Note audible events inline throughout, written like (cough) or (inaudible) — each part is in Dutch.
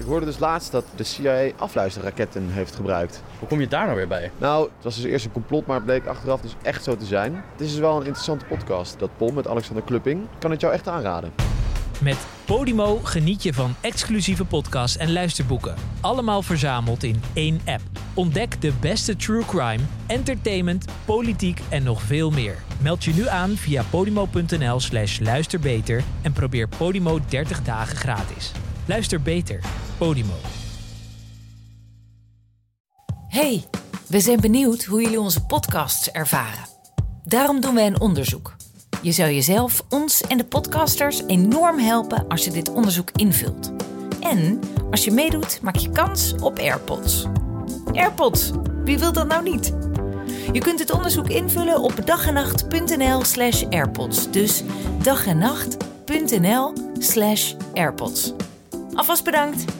Ik hoorde dus laatst dat de CIA afluisterraketten heeft gebruikt. Hoe kom je daar nou weer bij? Nou, het was dus eerst een complot, maar het bleek achteraf dus echt zo te zijn. Het is dus wel een interessante podcast, dat Pom met Alexander Klupping. Ik kan het jou echt aanraden. Met Podimo geniet je van exclusieve podcasts en luisterboeken. Allemaal verzameld in één app. Ontdek de beste true crime, entertainment, politiek en nog veel meer. Meld je nu aan via podimo.nl slash luisterbeter en probeer Podimo 30 dagen gratis. Luister beter. Podimo. Hey, we zijn benieuwd hoe jullie onze podcasts ervaren. Daarom doen wij een onderzoek. Je zou jezelf, ons en de podcasters enorm helpen als je dit onderzoek invult. En als je meedoet, maak je kans op AirPods. AirPods, wie wil dat nou niet? Je kunt het onderzoek invullen op dagennacht.nl slash airpods. Dus dagennacht.nl slash airpods. Alvast bedankt!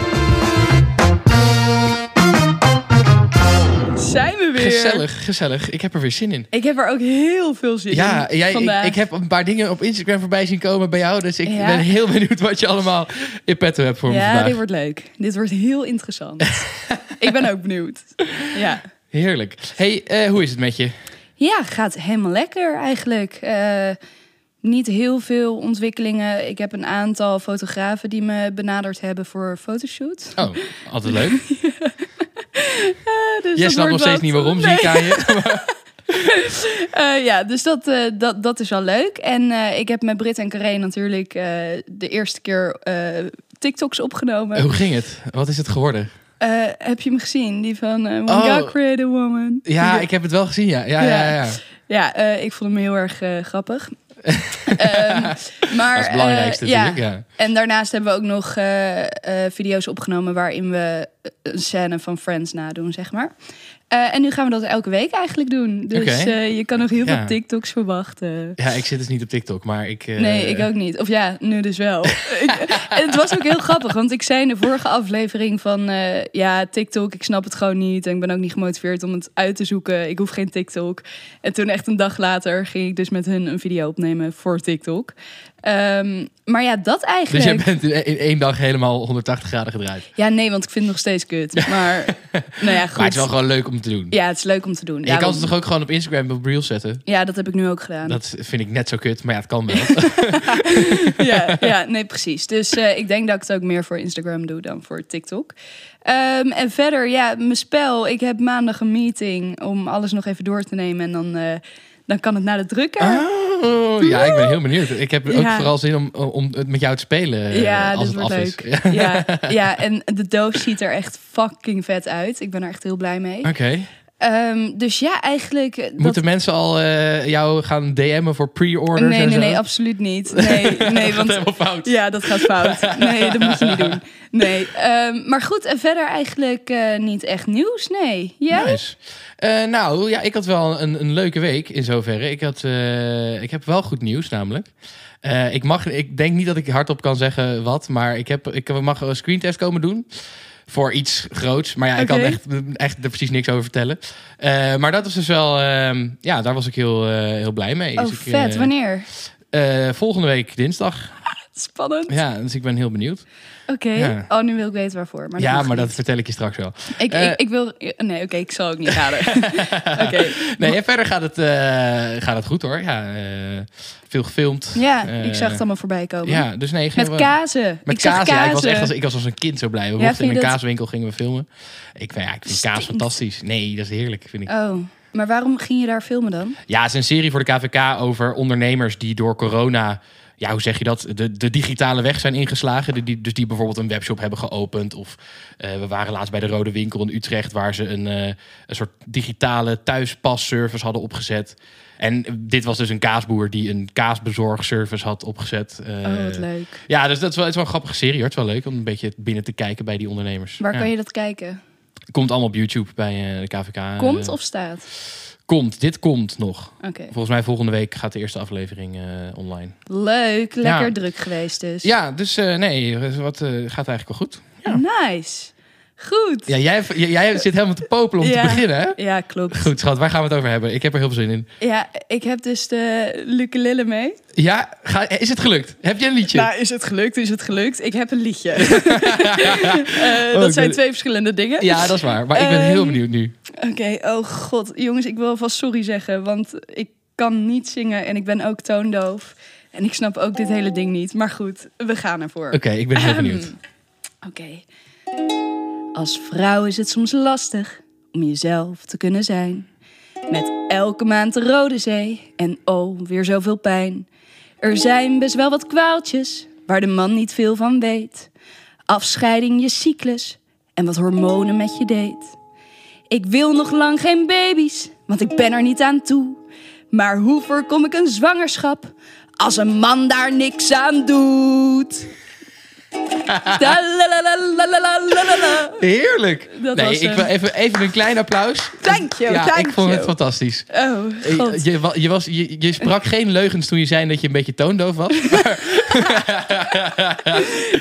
Weer? Gezellig, gezellig. Ik heb er weer zin in. Ik heb er ook heel veel zin Ja, in vandaag. ik, ik heb een paar dingen op Instagram voorbij zien komen bij jou. Dus ik Ja. ben heel (laughs) benieuwd wat je allemaal in petto hebt voor me ja, vandaag. dit wordt leuk. Dit wordt heel interessant. (laughs) ik ben ook benieuwd. Ja. Heerlijk. hey, eh, hoe is het met je? Ja, gaat helemaal lekker eigenlijk. Eh, niet heel veel ontwikkelingen. Ik heb een aantal fotografen die me benaderd hebben voor fotoshoot. Oh, altijd leuk. (laughs) Dus Jij snapt nog steeds wat. niet waarom, Nee. zie ik aan je. (laughs) Eh, ja, dus dat, eh, dat, dat is wel leuk. En eh, ik heb met Brit en Carré natuurlijk eh, de eerste keer eh, TikToks opgenomen. Hoe ging het? Wat is het geworden? Eh, heb je hem gezien? Die van uh, Oh. God Created a Woman. Ja, ik heb het wel gezien, ja. Ja, ja, ja. Ja, eh, ik vond hem heel erg eh, grappig. (laughs) Ehm, (laughs) maar, Dat is het belangrijkste eh, ja. natuurlijk, ja. En daarnaast hebben we ook nog eh, eh, video's opgenomen waarin we een scène van Friends nadoen, zeg maar. En nu gaan we dat elke week eigenlijk doen. Dus je kan nog heel Ja. veel TikToks verwachten. Ja, ik zit dus niet op TikTok, maar ik... Nee, ik ook niet. Of ja, nu dus wel. (laughs) En het was ook heel grappig, want ik zei in de vorige aflevering van... ja, TikTok, ik snap het gewoon niet. En ik ben ook niet gemotiveerd om het uit te zoeken. Ik hoef geen TikTok. En toen echt een dag later ging ik dus met hun een video opnemen voor TikTok. Ehm, maar ja, dat Dus eigenlijk... jij bent in één dag helemaal 180 graden gedraaid. Ja, nee, want ik vind het nog steeds kut. Maar (laughs) nou ja, goed. Maar het is wel gewoon leuk om te doen. Ja, het is leuk om te doen. Ja, je kan want- het toch ook gewoon op Instagram op Reels zetten? ja, dat heb ik nu ook gedaan. Dat vind ik net zo kut, maar ja, het kan wel. (laughs) ja, (laughs) ja, nee, precies. Dus eh, ik denk dat ik het ook meer voor Instagram doe dan voor TikTok. Ehm, en verder, ja, mijn spel. Ik heb maandag een meeting om alles nog even door te nemen. En dan, eh, dan kan het naar de drukker. Oh, ja, ik ben heel benieuwd. Ik heb ook Ja. vooral zin om, om het met jou te spelen eh, ja, als het af is. leuk. Ja. Ja, en de doos ziet er echt fucking vet uit. Ik ben er echt heel blij mee. Oké. Ehm, dus ja, eigenlijk... eh, dat- Moeten mensen al eh, jou gaan DM'en voor pre-orders Nee, en nee, zo? nee, absoluut niet. (laughs) Nee, nee, want helemaal fout. Ja, dat gaat fout. (laughs) Nee, dat moet je niet doen. Nee, ehm, maar goed, en verder eigenlijk eh, niet echt nieuws. Nee, jij? Nice. Nou, ja, ik had wel een, een leuke week in zoverre. Ik, had, ik heb wel goed nieuws namelijk. Ik, mag, ik denk niet dat ik hardop kan zeggen wat, maar ik, heb, ik mag een screentest komen doen. Voor iets groots. Maar ja, ik kan echt, echt er precies niks over vertellen. Eh, maar dat was dus wel... ehm, ja, daar was ik heel, eh, heel blij mee. Oh, Dus ik, vet. eh, Wanneer? volgende week dinsdag. Spannend. Ja, dus ik ben heel benieuwd. Oké. Ja. Oh, nu wil ik weten waarvoor. Maar ja, maar dat vertel ik je straks wel. Ik, eh, ik, ik wil... Nee, oké, ik zal ook niet raden. (laughs) (laughs) oké. Nee, en verder gaat het, eh, gaat het goed hoor. Ja, eh, veel gefilmd. Ja, ik zag het allemaal voorbij komen. Ja, dus nee. Met we- kazen. Met ik kaas, kazen. ja. Ik was echt als, ik was als een kind zo blij. We Ja, mochten in een dat- kaaswinkel gingen we filmen. Ik, vind- ja, ik vind kaas fantastisch. Nee, dat is heerlijk, vind ik. Oh, maar waarom ging je daar filmen dan? Ja, het is een serie voor de KVK over ondernemers die door corona ja, hoe zeg je dat? De, de digitale weg zijn ingeslagen. Die, die, dus die bijvoorbeeld een webshop hebben geopend. Of eh, we waren laatst bij de Rode Winkel in Utrecht, waar ze een, eh, een soort digitale thuispasservice hadden opgezet. En dit was dus een kaasboer die een kaasbezorgservice had opgezet. Eh, Oh, wat leuk. Ja, dus dat is wel, het is wel een grappige serie hoor. Het is wel leuk om een beetje binnen te kijken bij die ondernemers. Waar Ja. kan je dat kijken? Komt allemaal op YouTube bij de KVK. Komt of staat? Komt, dit komt nog. Volgens mij volgende week gaat de eerste aflevering eh, online. Leuk. Lekker Ja. druk geweest dus. Ja, dus eh, nee, wat eh, gaat eigenlijk wel goed. Nice. Goed. Ja, jij, jij, zit helemaal te popelen om Ja. te beginnen, hè? Ja, klopt. Goed, schat, waar gaan we het over hebben? Ik heb er heel veel zin in. Ja, ik heb dus de ukulele mee. Ja, ga, is het gelukt? Heb je een liedje? Nou, is het gelukt? Is het gelukt? Ik heb een liedje. (laughs) (laughs) Eh, dat ik zijn ben- twee verschillende dingen. ja, dat is waar. Maar ik ben heel Ehm, benieuwd nu. Oké, oh god. Jongens, ik wil alvast sorry zeggen, want ik kan niet zingen en ik ben ook toondoof. En ik snap ook dit hele ding niet. Maar goed, we gaan ervoor. Oké, ik ben heel Ahem. benieuwd. Oké. Als vrouw is het soms lastig om jezelf te kunnen zijn. Met elke maand de Rode Zee en oh, weer zoveel pijn. Er zijn best wel wat kwaaltjes waar de man niet veel van weet. Afscheiding, je cyclus en wat hormonen met je deed. Ik wil nog lang geen baby's, want ik ben er niet aan toe. Maar hoe voorkom ik een zwangerschap als een man daar niks aan doet? (laughs) Heerlijk. Nee, ik eh, wil even, even een klein applaus. Dank je. Ja, ik vond het fantastisch. Oh, eh, Je, je, was, je, sprak geen leugens toen je zei dat je een beetje toondoof was. (laughs) (laughs)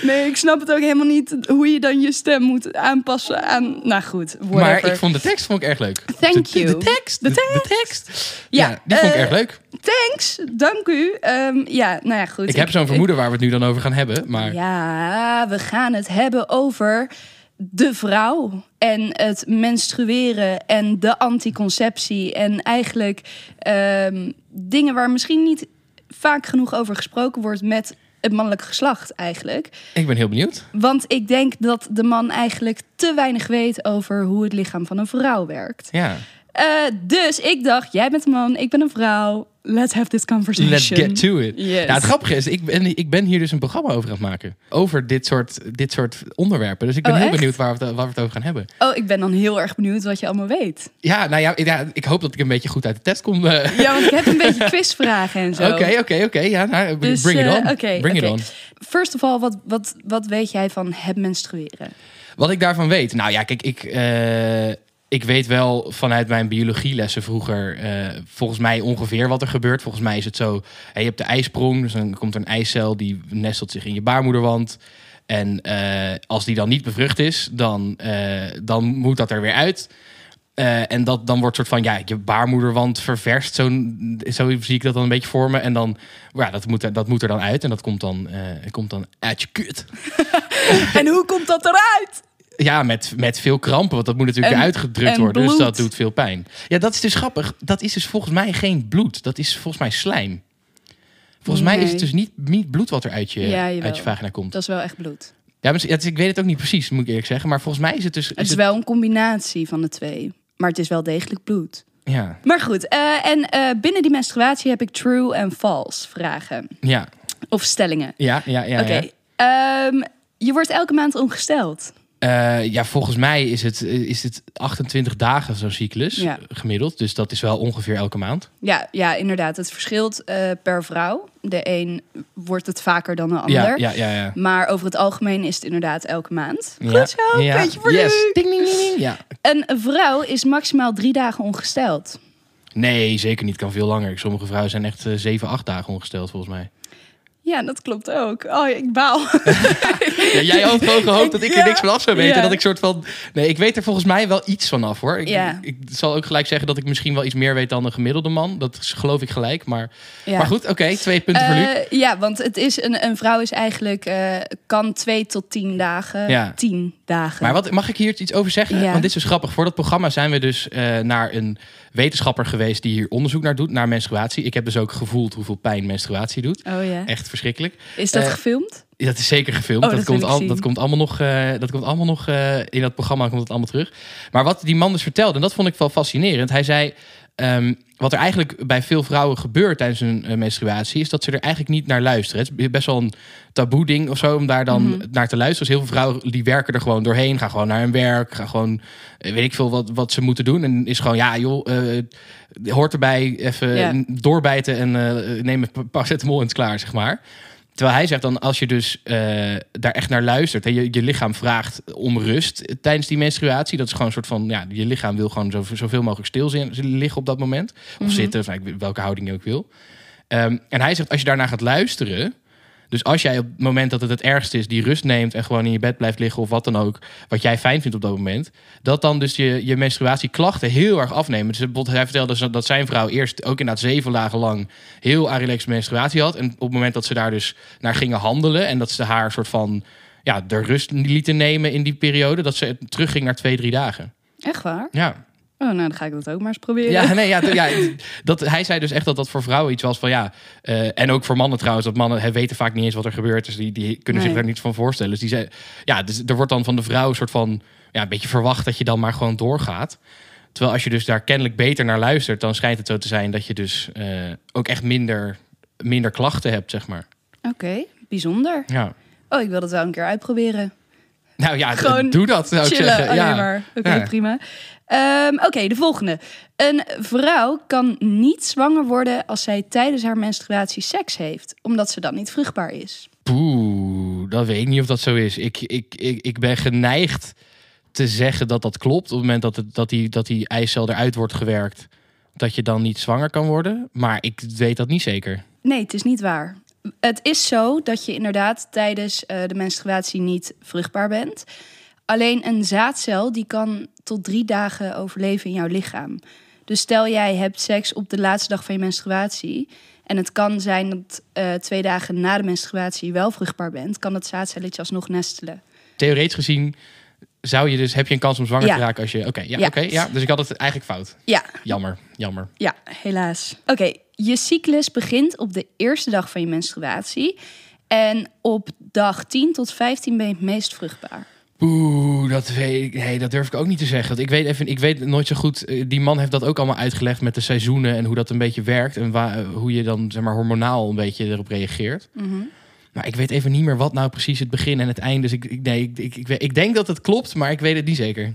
nee, ik snap het ook helemaal niet hoe je dan je stem moet aanpassen aan. Nou goed. Maar ik vond de tekst vond ik erg leuk. Thank de, you. De, tekst. De, tekst. De tekst. Ja, die vond ik eh, erg leuk. Thanks, dank u. Ehm, ja, nou ja, goed. Ik heb zo'n vermoeden waar we het nu dan over gaan hebben. Maar Ja, we gaan het hebben over de vrouw en het menstrueren en de anticonceptie. En eigenlijk ehm, dingen waar misschien niet vaak genoeg over gesproken wordt met het mannelijk geslacht eigenlijk. ik ben heel benieuwd. Want ik denk dat de man eigenlijk te weinig weet over hoe het lichaam van een vrouw werkt. Ja. Eh, dus ik dacht, jij bent een man, ik ben een vrouw. Let's have this conversation. Let's get to it. Yes. Nou, het grappige is, ik ben, ik ben hier dus een programma over aan het maken. Over dit soort, dit soort onderwerpen. Dus ik ben Oh, heel echt? benieuwd waar we, het, waar we het over gaan hebben. Oh, ik ben dan heel erg benieuwd wat je allemaal weet. Ja, nou ja, ik- ja, ik hoop dat ik een beetje goed uit de test kom. eh. Ja, want ik heb een beetje (laughs) quizvragen en zo. Oké, oké, oké. Ja, nou, Dus, bring it eh, on. oké, bring it on. First of all, wat, wat, wat weet jij van het menstrueren? Wat ik daarvan weet? Nou ja, kijk, ik, eh, ik weet wel vanuit mijn biologielessen vroeger... eh, volgens mij ongeveer wat er gebeurt. Volgens mij is het zo... je hebt de ijsprong, dus dan komt er een eicel... die nestelt zich in je baarmoederwand... En eh, als die dan niet bevrucht is, dan, eh, dan moet dat er weer uit. En dat, dan wordt soort van, ja, je baarmoederwand ververst. Zo, zo zie ik dat dan een beetje voor me. En dan, ja, dat moet er, dat moet er dan uit. En dat komt dan, komt dan uit je kut. (laughs) en hoe komt dat eruit? Ja, met, met veel krampen, want dat moet natuurlijk En- weer uitgedrukt en worden. Dus dat doet veel pijn. Ja, dat is dus grappig. Dat is dus volgens mij geen bloed. Dat is volgens mij slijm. Volgens mij is het dus niet, niet bloed wat er uit je, Ja, uit je vagina komt. Dat is wel echt bloed. Ja, ik weet het ook niet precies, moet ik eerlijk zeggen. Maar volgens mij is het dus... Het is wel een combinatie van de twee. Maar het is wel degelijk bloed. Ja, Maar goed, eh, en eh, binnen die menstruatie heb ik true en false vragen. ja, Of stellingen. ja, ja. ja, Oké. ja. ehm, je wordt elke maand ongesteld. Eh, ja, volgens mij is het, eh, is het 28 dagen zo'n cyclus Ja. gemiddeld. Dus dat is wel ongeveer elke maand. Ja, ja inderdaad. Het verschilt eh, per vrouw. De een wordt het vaker dan de ander. Ja, ja. Maar over het algemeen is het inderdaad elke maand. Goed zo, Ja. beetje voor yes. Ding, ding, ding, ding. Ja. Een vrouw is maximaal drie dagen ongesteld. Nee, zeker niet. Kan veel langer. Sommige vrouwen zijn echt eh, 7, 8 dagen ongesteld, volgens mij. Ja, dat klopt ook. Oh, ik baal. (laughs) Ja, jij had gewoon gehoopt dat ik er niks van af zou weten. Ja. Dat ik soort van... Nee, ik weet er volgens mij wel iets van af, hoor. Ik, Ja. ik, zal ook gelijk zeggen dat ik misschien wel iets meer weet dan een gemiddelde man. Dat is, geloof ik gelijk. Maar, maar goed, oké. twee punten voor Luc. Eh, ja, want het is een, een vrouw is eigenlijk eh, kan twee tot tien dagen. Ja. Tien dagen. Maar wat, mag ik hier iets over zeggen? Ja. Want dit is dus grappig. Voor dat programma zijn we dus eh, naar een wetenschapper geweest... die hier onderzoek naar doet, naar menstruatie. Ik heb dus ook gevoeld hoeveel pijn menstruatie doet. Oh ja. Echt verschrikkelijk. Is dat eh, gefilmd? Dat is zeker gefilmd. Oh, dat, dat komt al, dat komt allemaal nog, eh, dat komt allemaal nog eh, in dat programma komt het allemaal terug. Maar wat die man dus vertelde, en dat vond ik wel fascinerend. Hij zei: ehm, wat er eigenlijk bij veel vrouwen gebeurt tijdens hun eh, menstruatie, is dat ze er eigenlijk niet naar luisteren. Het is best wel een taboe ding of zo om daar dan Mhm. naar te luisteren. Dus heel veel vrouwen die werken er gewoon doorheen, gaan gewoon naar hun werk, gaan gewoon, eh, weet ik veel wat, wat ze moeten doen. En is gewoon, ja joh, eh, hoort erbij, even doorbijten en eh, neem een paracetamol en het klaar, zeg maar. Terwijl hij zegt dan, als je dus eh, daar echt naar luistert... en je, je lichaam vraagt om rust tijdens die menstruatie... dat is gewoon een soort van, ja, je lichaam wil gewoon zo, zoveel mogelijk stil liggen op dat moment. Of zitten, of nou, welke houding je ook wil. Ehm, en hij zegt, als je daarna gaat luisteren... dus als jij op het moment dat het het ergste is... die rust neemt en gewoon in je bed blijft liggen of wat dan ook... wat jij fijn vindt op dat moment... dat dan dus je, je menstruatieklachten heel erg afnemen. Dus bijvoorbeeld, hij vertelde dus dat zijn vrouw eerst ook inderdaad zeven dagen lang... heel arilex menstruatie had. En op het moment dat ze daar dus naar gingen handelen... en dat ze haar soort van ja, de rust lieten nemen in die periode... dat ze terugging naar twee, drie dagen. Echt waar? Ja, Oh, nou, dan ga ik dat ook maar eens proberen. ja, nee, ja, dat, hij zei dus echt dat dat voor vrouwen iets was van ja. eh, en ook voor mannen trouwens, dat mannen weten vaak niet eens wat er gebeurt. Dus die, die kunnen zich daar niets van voorstellen. Dus die zei, ja, dus er wordt dan van de vrouw een soort van ja, een beetje verwacht dat je dan maar gewoon doorgaat. Terwijl als je dus daar kennelijk beter naar luistert, dan schijnt het zo te zijn dat je dus eh, ook echt minder, minder klachten hebt, zeg maar. Oké, bijzonder. Ja. Oh, ik wil dat wel een keer uitproberen. Nou ja, Gewoon doe dat zou ik Chillen zeggen. Ja. maar. Oké, Ja. prima. Ehm, Oké, de volgende. Een vrouw kan niet zwanger worden als zij tijdens haar menstruatie seks heeft, omdat ze dan niet vruchtbaar is. Poeh, dat weet ik niet of dat zo is. Ik, ik, ik, ik ben geneigd te zeggen dat dat klopt. Op het moment dat, het, dat, die, dat die eicel eruit wordt gewerkt, dat je dan niet zwanger kan worden. Maar ik weet dat niet zeker. Nee, het is niet waar. Het is zo dat je inderdaad tijdens eh, de menstruatie niet vruchtbaar bent. Alleen een zaadcel die kan tot drie dagen overleven in jouw lichaam. Dus stel jij hebt seks op de laatste dag van je menstruatie. En het kan zijn dat eh, twee dagen na de menstruatie je wel vruchtbaar bent. Kan dat zaadcelletje alsnog nestelen. Theoretisch gezien zou je dus, heb je een kans om zwanger Ja. te raken als je. Oké, ja, Ja. oké, ja. Dus ik had het eigenlijk fout. Ja, Jammer, jammer. Ja, helaas. Oké, je cyclus begint op de eerste dag van je menstruatie. En op dag 10 tot 15 ben je het meest vruchtbaar. Oeh, dat weet ik. Nee, dat durf ik ook niet te zeggen. Want ik weet even, ik weet nooit zo goed. eh, Die man heeft dat ook allemaal uitgelegd met de seizoenen en hoe dat een beetje werkt en waar, eh, hoe je dan zeg maar hormonaal een beetje erop reageert. Maar ik weet even niet meer wat nou precies het begin en het einde. Dus ik, ik, nee, ik, ik, ik, ik denk dat het klopt, maar ik weet het niet zeker.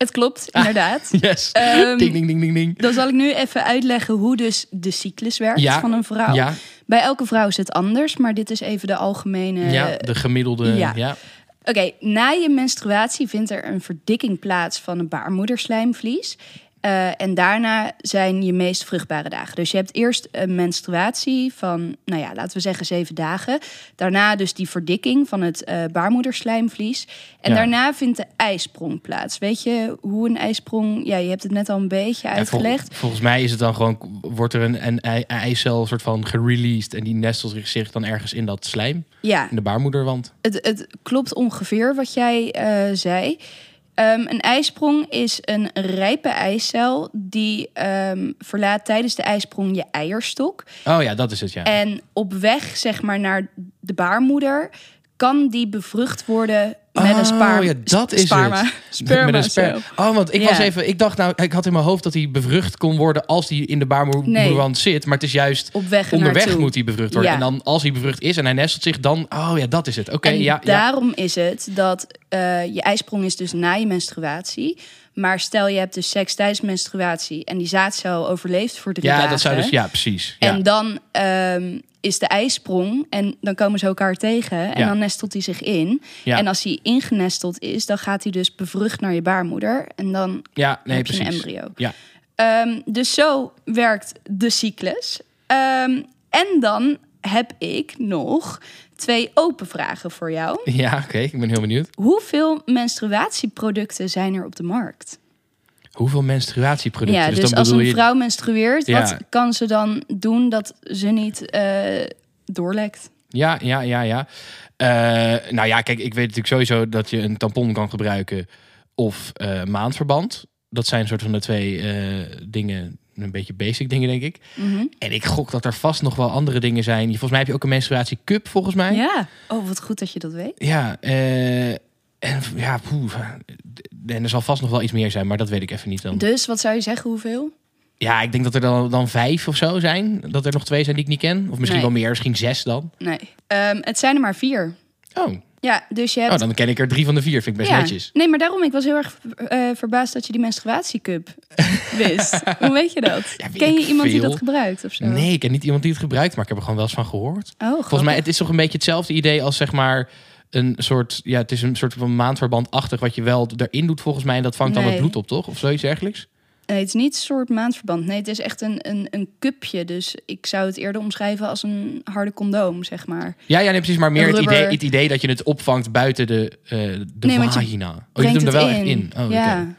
Het klopt, inderdaad. (laughs) Yes. Ehm, ding, ding, ding, ding, ding. Dan zal ik nu even uitleggen hoe dus de cyclus werkt Ja, van een vrouw. Ja, Bij elke vrouw is het anders, maar dit is even de algemene... ja, de gemiddelde. ja. Ja. Oké, na je menstruatie vindt er een verdikking plaats van een baarmoederslijmvlies. Eh, en daarna zijn je meest vruchtbare dagen. Dus je hebt eerst een menstruatie van, nou ja, laten we zeggen zeven dagen. Daarna dus die verdikking van het eh, baarmoederslijmvlies. En Ja. daarna vindt de ijsprong plaats. Weet je hoe een ijsprong... Ja, je hebt het net al een beetje Ja, vol- uitgelegd. volgens mij is het dan gewoon, wordt er een, een, eicel soort van gereleased en die nestelt zich- dan ergens in dat slijm, Ja, in de baarmoederwand. het, het klopt ongeveer wat jij eh, zei. Ehm, een ijsprong is een rijpe eicel die ehm, verlaat tijdens de ijsprong je eierstok. Oh ja, dat is het, ja. En op weg zeg maar naar de baarmoeder kan die bevrucht worden met een spaar. Oh, ja, dat is het. (laughs) Sperma Met een. Oh, want ik was even, ik dacht nou, ik had in mijn hoofd dat hij bevrucht kon worden als hij in de baarmoederwand zit, maar het is juist Op weg onderweg naartoe. moet hij bevrucht worden. Ja. En dan als hij bevrucht is en hij nestelt zich, dan, oh ja, dat is het. Oké, ja, ja. daarom is het dat eh, je ijsprong is dus na je menstruatie. Maar stel je hebt dus seks tijdens menstruatie en die zaadcel overleeft voor drie Ja, dagen. dat zou dus, ja, precies. Ja. En dan ehm, is de ijsprong en dan komen ze elkaar tegen en Ja. dan nestelt hij zich in. Ja. En als hij ingenesteld is, dan gaat hij dus bevrucht naar je baarmoeder en dan ja, nee, heb je precies. een embryo. Ja. Ehm, dus zo werkt de cyclus. Ehm, en dan heb ik nog twee open vragen voor jou. Ja, oké, ik ben heel benieuwd. Hoeveel menstruatieproducten zijn er op de markt? Hoeveel menstruatieproducten? Ja, dus, dan als een je... vrouw menstrueert, Ja. wat kan ze dan doen dat ze niet eh, doorlekt? Ja, ja, ja, ja. Eh, nou ja, kijk, ik weet natuurlijk sowieso dat je een tampon kan gebruiken of eh, maandverband. Dat zijn soort van de twee dingen, een beetje basic dingen, denk ik. Mhm. En ik gok dat er vast nog wel andere dingen zijn. Volgens mij heb je ook een menstruatiecup, volgens mij. Ja. Oh, wat goed dat je dat weet. Ja, eh, en ja, poeh, en er zal vast nog wel iets meer zijn, maar dat weet ik even niet dan. Dus wat zou je zeggen, hoeveel? Ja, ik denk dat er dan, dan vijf of zo zijn. Dat er nog twee zijn die ik niet ken. Of misschien Nee. wel meer, misschien zes dan. Nee. Ehm, het zijn er maar vier. Oh, Ja, dus je hebt... oh dan ken ik er drie van de vier. Vind ik best ja. netjes. Nee, maar daarom, ik was heel erg eh, verbaasd dat je die menstruatiecup (laughs) wist. Hoe weet je dat? Ja, weet ken je iemand die dat gebruikt of zo? Nee, ik ken niet iemand die het gebruikt, maar ik heb er gewoon wel eens van gehoord. Oh, Volgens mij, het is toch een beetje hetzelfde idee als zeg maar een soort, ja, het is een soort van maandverbandachtig wat je wel erin doet volgens mij en dat vangt dan het bloed op, toch? Of zoiets dergelijks? Nee, het is niet een soort maandverband. Nee, het is echt een, een, een cupje. Dus ik zou het eerder omschrijven als een harde condoom, zeg maar. Ja, ja, nee, precies, maar meer het idee, het idee dat je het opvangt buiten de, eh de Nee, want je vagina. Oh, je doet hem er wel echt in. Oh, ja.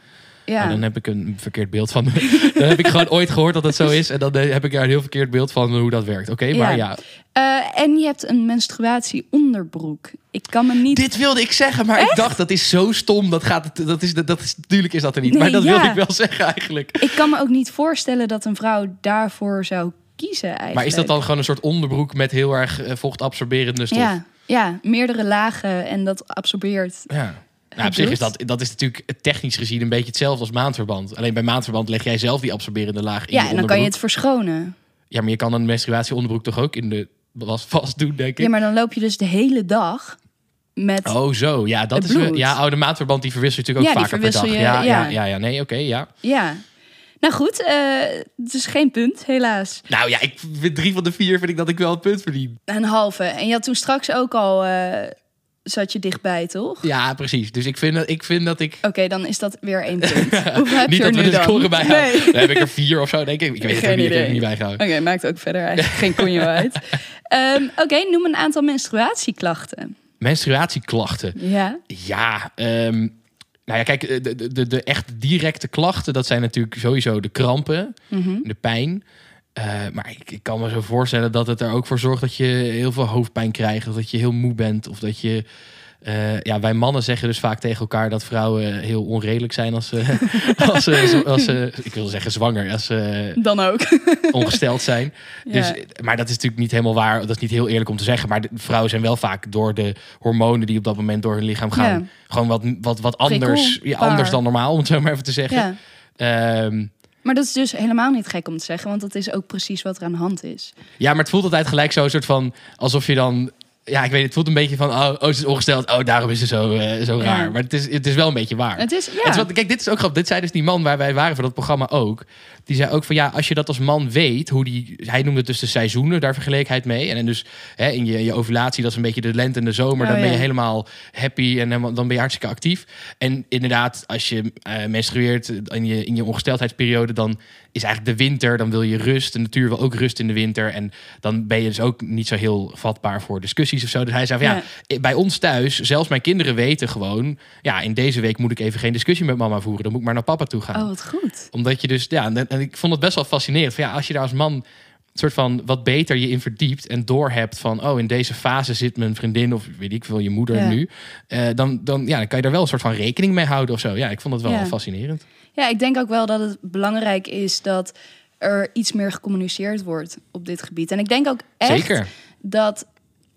Ja. Dan heb ik een verkeerd beeld van. (laughs) dan heb ik gewoon ooit gehoord dat het zo is. En dan eh, heb ik daar een heel verkeerd beeld van hoe dat werkt. Oké, maar ja. Eh, en je hebt een menstruatie-onderbroek. Ik kan me niet... Dit wilde ik zeggen, maar ik dacht dat is zo stom. Dat gaat, het- dat is, dat is, natuurlijk is dat er niet. Nee, maar dat ja. wilde ik wel (laughs) zeggen eigenlijk. Ik kan me ook niet voorstellen dat een vrouw daarvoor zou kiezen eigenlijk. Maar is dat dan gewoon een soort onderbroek met heel erg eh, vochtabsorberende stof? Ja, ja, meerdere lagen en dat absorbeert. Ja. Nou, op zich is dat, dat is natuurlijk technisch gezien een beetje hetzelfde als maandverband. Alleen bij maandverband leg jij zelf die absorberende laag in Ja, en dan kan je het verschonen. Ja, maar je kan een menstruatieonderbroek toch ook in de was vast doen, denk ik. Ja, maar dan loop je dus de hele dag met... Oh, zo. Ja, dat is bloed. Ja, oude maandverband die verwissel je natuurlijk ook Ja, vaker per dag. je, ja, ja. ja. Ja, nee, oké, ja. Ja. Nou goed, eh, het is geen punt, helaas. Nou ja, ik drie van de vier vind ik dat ik wel een punt verdien. Een halve. En je had toen straks ook al... eh, zat je dichtbij, toch? Ja, precies. Dus ik vind dat ik, vind dat ik Oké, dan is dat weer één (laughs) punt. Hoeveel heb niet je er dat we de score bijhouden. Nee. Dan heb ik er vier of zo, denk ik. Ik weet het Geen ook niet, ik heb idee. het niet bijgehouden. Oké, maakt ook verder eigenlijk geen conjo uit. (laughs) Ehm, Oké, noem een aantal menstruatieklachten. Menstruatieklachten. Ja. Ja, ehm, nou ja, kijk, de, de, de, echt directe klachten, dat zijn natuurlijk sowieso de krampen, Mhm. de pijn. Eh, maar ik, ik kan me zo voorstellen dat het er ook voor zorgt dat je heel veel hoofdpijn krijgt, of dat je heel moe bent, of dat je. eh, ja, wij mannen zeggen dus vaak tegen elkaar dat vrouwen heel onredelijk zijn als ze, (laughs) als ze, als ze ik wil zeggen zwanger, als ze Dan ook. (laughs) ongesteld zijn. Ja. Dus, maar dat is natuurlijk niet helemaal waar. Dat is niet heel eerlijk om te zeggen. Maar de vrouwen zijn wel vaak door de hormonen die op dat moment door hun lichaam gaan, Ja. gewoon wat, wat, wat anders, ja, anders dan normaal, om het zo maar even te zeggen. ja. Ehm, Maar dat is dus helemaal niet gek om te zeggen, want dat is ook precies wat er aan de hand is. ja, maar het voelt altijd gelijk zo een soort van alsof je dan. Ja, ik weet het, het voelt een beetje van, oh, oh ze is ongesteld, oh, daarom is ze zo, eh, zo Ja. raar. Maar het is, het is wel een beetje waar. Het is, ja. Het is wat, kijk, dit is ook grappig. Dit zei dus die man waar wij waren voor dat programma ook. Die zei ook van ja, als je dat als man weet, hoe die. Hij noemde het dus de seizoenen, daar vergeleek hij het mee. En, en dus hè, in je, je ovulatie, dat is een beetje de lente en de zomer. Oh, dan ben je helemaal happy en dan ben je hartstikke actief. En inderdaad, als je eh, menstrueert in je, in je ongesteldheidsperiode, dan is eigenlijk de winter. Dan wil je rust. De natuur wil ook rust in de winter. En dan ben je dus ook niet zo heel vatbaar voor discussies of zo. Dus hij zei van ja, Ja. bij ons thuis, zelfs mijn kinderen weten gewoon, ja, in deze week moet ik even geen discussie met mama voeren. Dan moet ik maar naar papa toe gaan. Oh, wat goed. Omdat je dus, ja, en, en ik vond het best wel fascinerend. Van, ja, als je daar als man soort van wat beter je in verdiept en doorhebt van, oh, in deze fase zit mijn vriendin of weet ik veel, je moeder Ja. nu, eh, dan, dan, ja, dan kan je daar wel een soort van rekening mee houden of zo. Ja, ik vond het wel Ja. fascinerend. Ja, ik denk ook wel dat het belangrijk is dat er iets meer gecommuniceerd wordt op dit gebied. En ik denk ook echt Zeker. dat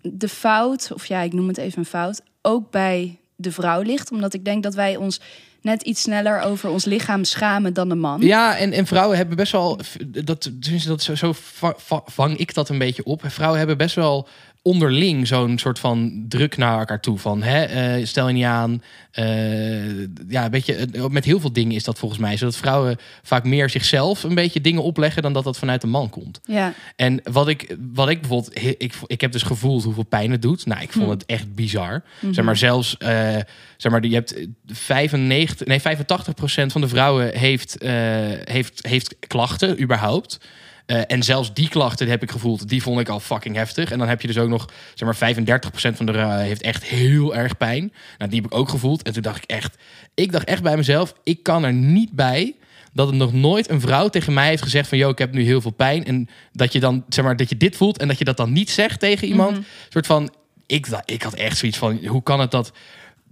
de fout, of ja, ik noem het even een fout, ook bij de vrouw ligt. Omdat ik denk dat wij ons net iets sneller over ons lichaam schamen dan de man. Ja, en, en vrouwen hebben best wel, dat, dat zo, zo va- va- vang ik dat een beetje op. Vrouwen hebben best wel onderling zo'n soort van druk naar elkaar toe. Van, hè, eh, stel je niet aan. eh, ja, een beetje, eh, met heel veel dingen is dat volgens mij. Zodat vrouwen vaak meer zichzelf een beetje dingen opleggen... dan dat dat vanuit de man komt. Ja, En wat ik, wat ik bijvoorbeeld, ik, ik heb dus gevoeld hoeveel pijn het doet. Nou, ik vond het echt bizar. Zeg maar zelfs, zeg maar, je hebt 95, nee, 85% van de vrouwen heeft, heeft, heeft klachten überhaupt. Eh, en zelfs die klachten heb ik gevoeld, die vond ik al fucking heftig. En dan heb je dus ook nog, zeg maar, 35% van de vrouwen heeft echt heel erg pijn. Nou, die heb ik ook gevoeld. En toen dacht ik echt, ik dacht echt bij mezelf, ik kan er niet bij dat er nog nooit een vrouw tegen mij heeft gezegd van... ...joh, ik heb nu heel veel pijn. En dat je dan, zeg maar, dat je dit voelt... ...en dat je dat dan niet zegt tegen iemand. Een soort van, ik, ik had echt zoiets van... ...hoe kan het dat...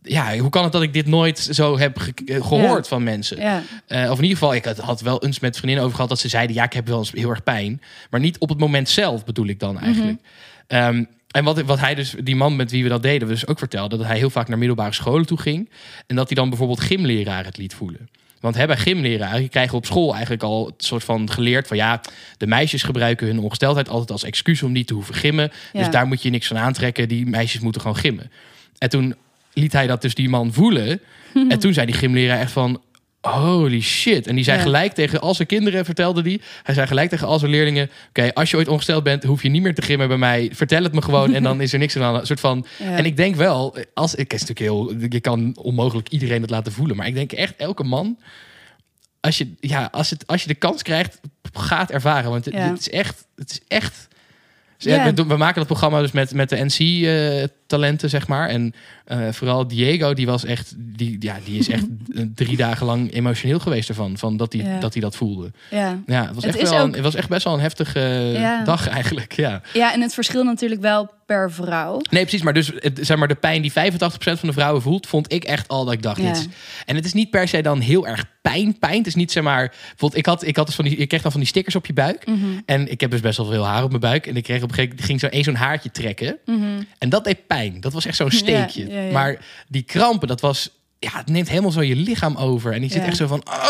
Ja, hoe kan het dat ik dit nooit zo heb ge- eh, gehoord Ja. van mensen? ja. Eh, of in ieder geval, ik had, had wel eens met vriendinnen over gehad dat ze zeiden: ja, ik heb wel eens heel erg pijn. Maar niet op het moment zelf, bedoel ik dan eigenlijk. Ehm, en wat, wat hij dus, die man met wie we dat deden, dus ook vertelde dat hij heel vaak naar middelbare scholen toe ging. En dat hij dan bijvoorbeeld gymleraar het liet voelen. Want hè, bij gymleraar, je krijgt op school eigenlijk al het soort van geleerd van ja, de meisjes gebruiken hun ongesteldheid altijd als excuus om niet te hoeven gimmen. Ja. Dus daar moet je niks van aantrekken. Die meisjes moeten gewoon gimmen. En toen liet hij dat dus die man voelen. (laughs) En toen zei die gymleraar echt van. Holy shit. En die zei Ja. gelijk tegen al zijn kinderen, vertelde die. Hij zei gelijk tegen al zijn leerlingen: Oké, als je ooit ongesteld bent, hoef je niet meer te gimmen bij mij. Vertel het me gewoon en dan (laughs) is er niks aan. Een soort van. Ja. En ik denk wel, als ik is natuurlijk heel. Je kan onmogelijk iedereen het laten voelen. Maar ik denk echt, elke man. Als je, ja, als, het, als je de kans krijgt, gaat ervaren. Want het, Ja. het is echt. Het is echt. Ja. We, doen- we maken dat programma dus met, met de NC-talenten, zeg maar. En eh, vooral Diego, die was echt. Die, ja, die is echt (laughs) drie dagen lang emotioneel geweest ervan. Van dat hij dat, hij dat voelde. Ja. Ja, het was, Het echt wel een- het was echt best wel een heftige Ja. dag eigenlijk. Ja. ja, en het verschilt natuurlijk wel per vrouw. Nee, precies. Maar dus het, zeg maar, de pijn die 85% van de vrouwen voelt, vond ik echt al dat ik dacht. Ja. Dit en het is niet per se dan heel erg pijn. Pijn. Het is niet zeg maar. Bijvoorbeeld, ik had, ik had dus van die, ik kreeg dan van die stickers op je buik. Mhm. En ik heb dus best wel veel haar op mijn buik. En ik kreeg op een gegeven moment ging zo één zo'n haartje trekken. En dat deed pijn. Dat was echt zo'n steekje. Mhm. Ja, ja, ja. Maar die krampen, dat was. Ja, het neemt helemaal zo je lichaam over. En je zit echt zo van. "Ah",